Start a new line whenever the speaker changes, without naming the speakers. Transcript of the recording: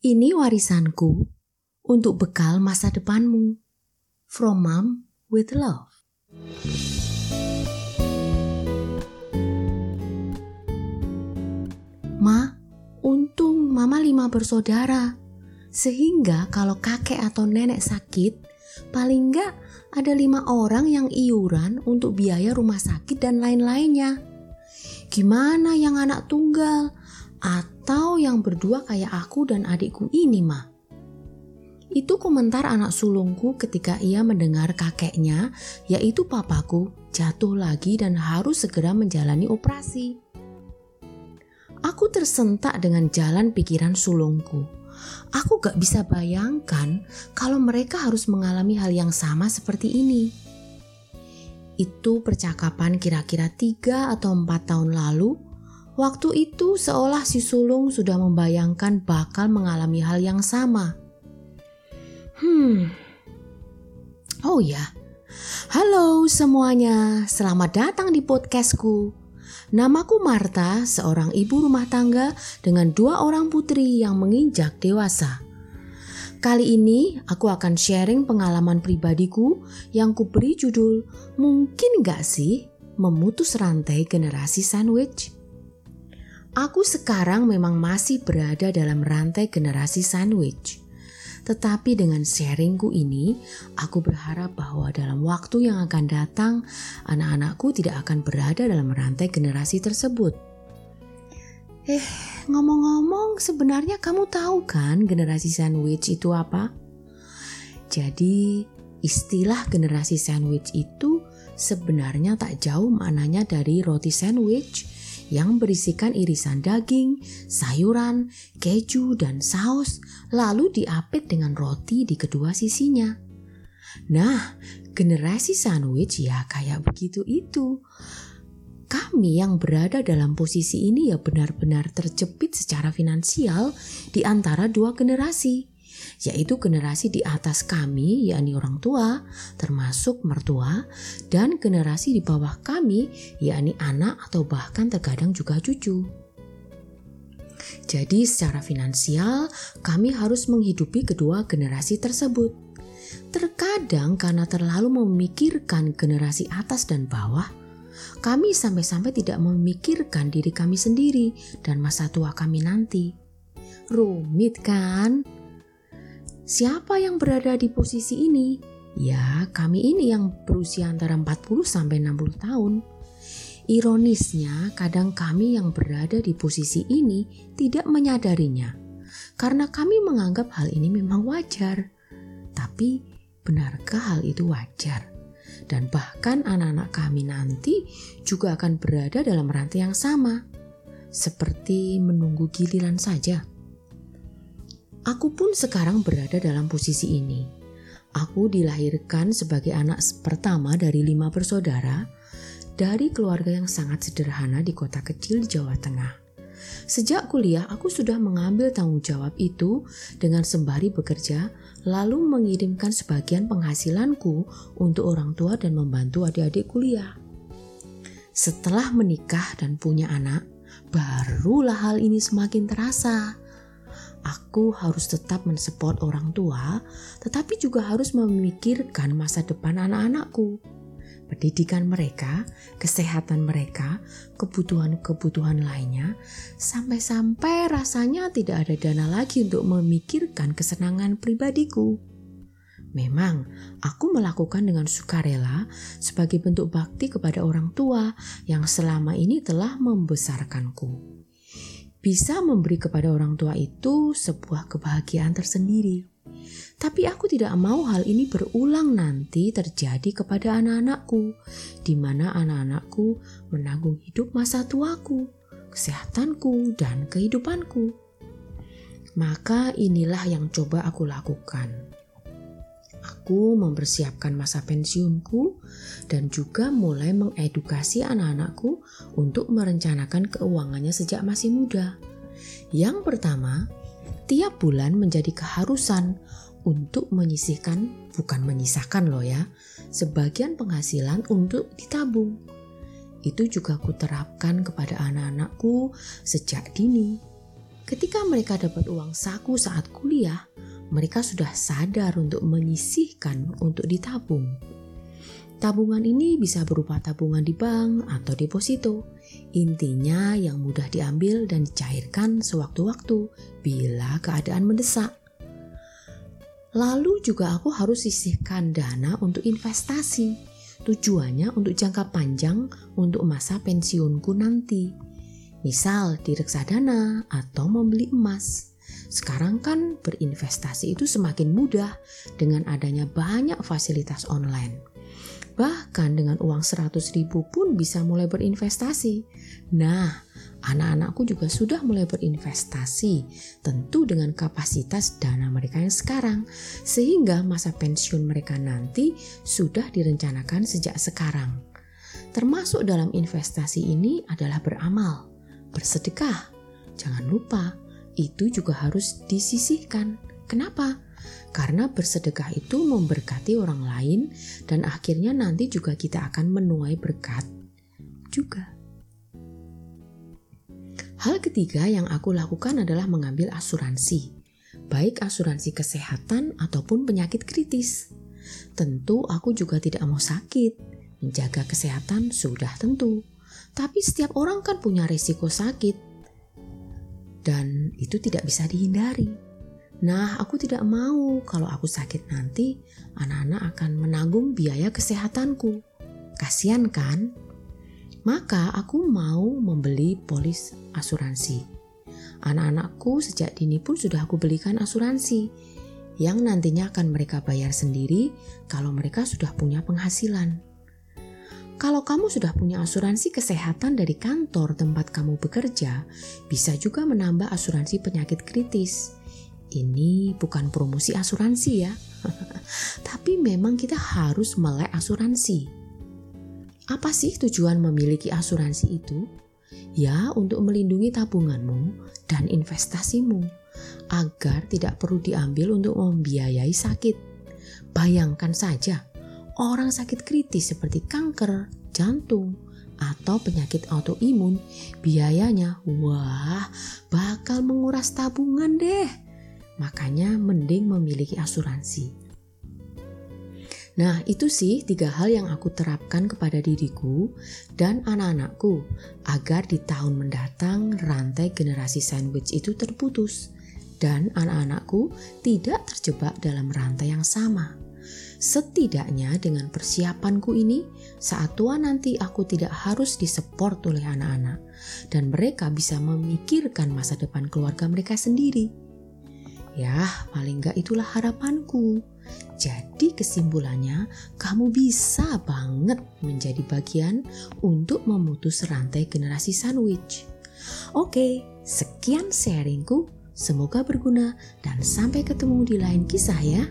Ini warisanku untuk bekal masa depanmu. From Mom with Love. Ma, untung mama lima bersaudara. Sehingga kalau kakek atau nenek sakit, paling enggak ada lima orang yang iuran untuk biaya rumah sakit dan lain-lainnya. Gimana yang anak tunggal atau yang berdua kayak aku dan adikku ini, Ma? Itu komentar anak sulungku ketika ia mendengar kakeknya, yaitu papaku, jatuh lagi dan harus segera menjalani operasi. Aku tersentak dengan jalan pikiran sulungku. Aku gak bisa bayangkan kalau mereka harus mengalami hal yang sama seperti ini. Itu percakapan kira-kira tiga atau empat tahun lalu. Waktu itu seolah si sulung sudah membayangkan bakal mengalami hal yang sama. Hmm. Oh ya. Halo semuanya, selamat datang di podcastku. Namaku Marta, seorang ibu rumah tangga dengan dua orang putri yang menginjak dewasa. Kali ini aku akan sharing pengalaman pribadiku yang kuberi judul Mungkin Gak Sih Memutus Rantai Generasi Sandwich? Aku sekarang memang masih berada dalam rantai generasi sandwich. Tetapi dengan sharingku ini, aku berharap bahwa dalam waktu yang akan datang, anak-anakku tidak akan berada dalam rantai generasi tersebut. Eh, ngomong-ngomong, sebenarnya kamu tahu kan generasi sandwich itu apa? Jadi, istilah generasi sandwich itu sebenarnya tak jauh maknanya dari roti sandwich yang berisikan irisan daging, sayuran, keju, dan saus, lalu diapit dengan roti di kedua sisinya. Nah, generasi sandwich ya kayak begitu itu. Kami yang berada dalam posisi ini ya benar-benar terjepit secara finansial di antara dua generasi yaitu generasi di atas kami, yakni orang tua, termasuk mertua, dan generasi di bawah kami, yakni anak atau bahkan terkadang juga cucu. Jadi, secara finansial, kami harus menghidupi kedua generasi tersebut. Terkadang, karena terlalu memikirkan generasi atas dan bawah, kami sampai-sampai tidak memikirkan diri kami sendiri dan masa tua kami nanti. Rumit, kan? Siapa yang berada di posisi ini? Ya, kami ini yang berusia antara 40 sampai 60 tahun. Ironisnya, kadang kami yang berada di posisi ini tidak menyadarinya. Karena kami menganggap hal ini memang wajar. Tapi, benarkah hal itu wajar? Dan bahkan anak-anak kami nanti juga akan berada dalam rantai yang sama. Seperti menunggu giliran saja. Aku pun sekarang berada dalam posisi ini. Aku dilahirkan sebagai anak pertama dari lima bersaudara dari keluarga yang sangat sederhana di kota kecil di Jawa Tengah. Sejak kuliah, aku sudah mengambil tanggung jawab itu dengan sembari bekerja, lalu mengirimkan sebagian penghasilanku untuk orang tua dan membantu adik-adik kuliah. Setelah menikah dan punya anak, barulah hal ini semakin terasa aku harus tetap mensupport orang tua, tetapi juga harus memikirkan masa depan anak-anakku, pendidikan mereka, kesehatan mereka, kebutuhan-kebutuhan lainnya, sampai-sampai rasanya tidak ada dana lagi untuk memikirkan kesenangan pribadiku. Memang, aku melakukan dengan sukarela sebagai bentuk bakti kepada orang tua yang selama ini telah membesarkanku bisa memberi kepada orang tua itu sebuah kebahagiaan tersendiri. Tapi aku tidak mau hal ini berulang nanti terjadi kepada anak-anakku, di mana anak-anakku menanggung hidup masa tuaku, kesehatanku, dan kehidupanku. Maka inilah yang coba aku lakukan aku mempersiapkan masa pensiunku dan juga mulai mengedukasi anak-anakku untuk merencanakan keuangannya sejak masih muda. Yang pertama, tiap bulan menjadi keharusan untuk menyisihkan, bukan menyisakan loh ya, sebagian penghasilan untuk ditabung. Itu juga kuterapkan kepada anak-anakku sejak dini Ketika mereka dapat uang saku saat kuliah, mereka sudah sadar untuk menyisihkan untuk ditabung. Tabungan ini bisa berupa tabungan di bank atau deposito. Intinya yang mudah diambil dan dicairkan sewaktu-waktu bila keadaan mendesak. Lalu juga aku harus sisihkan dana untuk investasi. Tujuannya untuk jangka panjang untuk masa pensiunku nanti. Misal di reksadana atau membeli emas. Sekarang kan berinvestasi itu semakin mudah dengan adanya banyak fasilitas online. Bahkan dengan uang 100 ribu pun bisa mulai berinvestasi. Nah, anak-anakku juga sudah mulai berinvestasi, tentu dengan kapasitas dana mereka yang sekarang, sehingga masa pensiun mereka nanti sudah direncanakan sejak sekarang. Termasuk dalam investasi ini adalah beramal, bersedekah. Jangan lupa, itu juga harus disisihkan. Kenapa? Karena bersedekah itu memberkati orang lain dan akhirnya nanti juga kita akan menuai berkat juga. Hal ketiga yang aku lakukan adalah mengambil asuransi, baik asuransi kesehatan ataupun penyakit kritis. Tentu aku juga tidak mau sakit, menjaga kesehatan sudah tentu. Tapi setiap orang kan punya risiko sakit dan itu tidak bisa dihindari. Nah, aku tidak mau kalau aku sakit nanti anak-anak akan menanggung biaya kesehatanku. Kasian kan? Maka aku mau membeli polis asuransi. Anak-anakku sejak dini pun sudah aku belikan asuransi yang nantinya akan mereka bayar sendiri kalau mereka sudah punya penghasilan. Kalau kamu sudah punya asuransi kesehatan dari kantor tempat kamu bekerja, bisa juga menambah asuransi penyakit kritis ini bukan promosi asuransi ya, tapi memang kita harus melek asuransi. Apa sih tujuan memiliki asuransi itu? Ya, untuk melindungi tabunganmu dan investasimu agar tidak perlu diambil untuk membiayai sakit. Bayangkan saja, orang sakit kritis seperti kanker, jantung, atau penyakit autoimun, biayanya wah bakal menguras tabungan deh. Makanya mending memiliki asuransi. Nah, itu sih tiga hal yang aku terapkan kepada diriku dan anak-anakku agar di tahun mendatang rantai generasi sandwich itu terputus dan anak-anakku tidak terjebak dalam rantai yang sama. Setidaknya dengan persiapanku ini, saat tua nanti aku tidak harus disupport oleh anak-anak dan mereka bisa memikirkan masa depan keluarga mereka sendiri. Ya, paling enggak itulah harapanku. Jadi kesimpulannya, kamu bisa banget menjadi bagian untuk memutus rantai generasi sandwich. Oke, sekian sharingku. Semoga berguna dan sampai ketemu di lain kisah ya.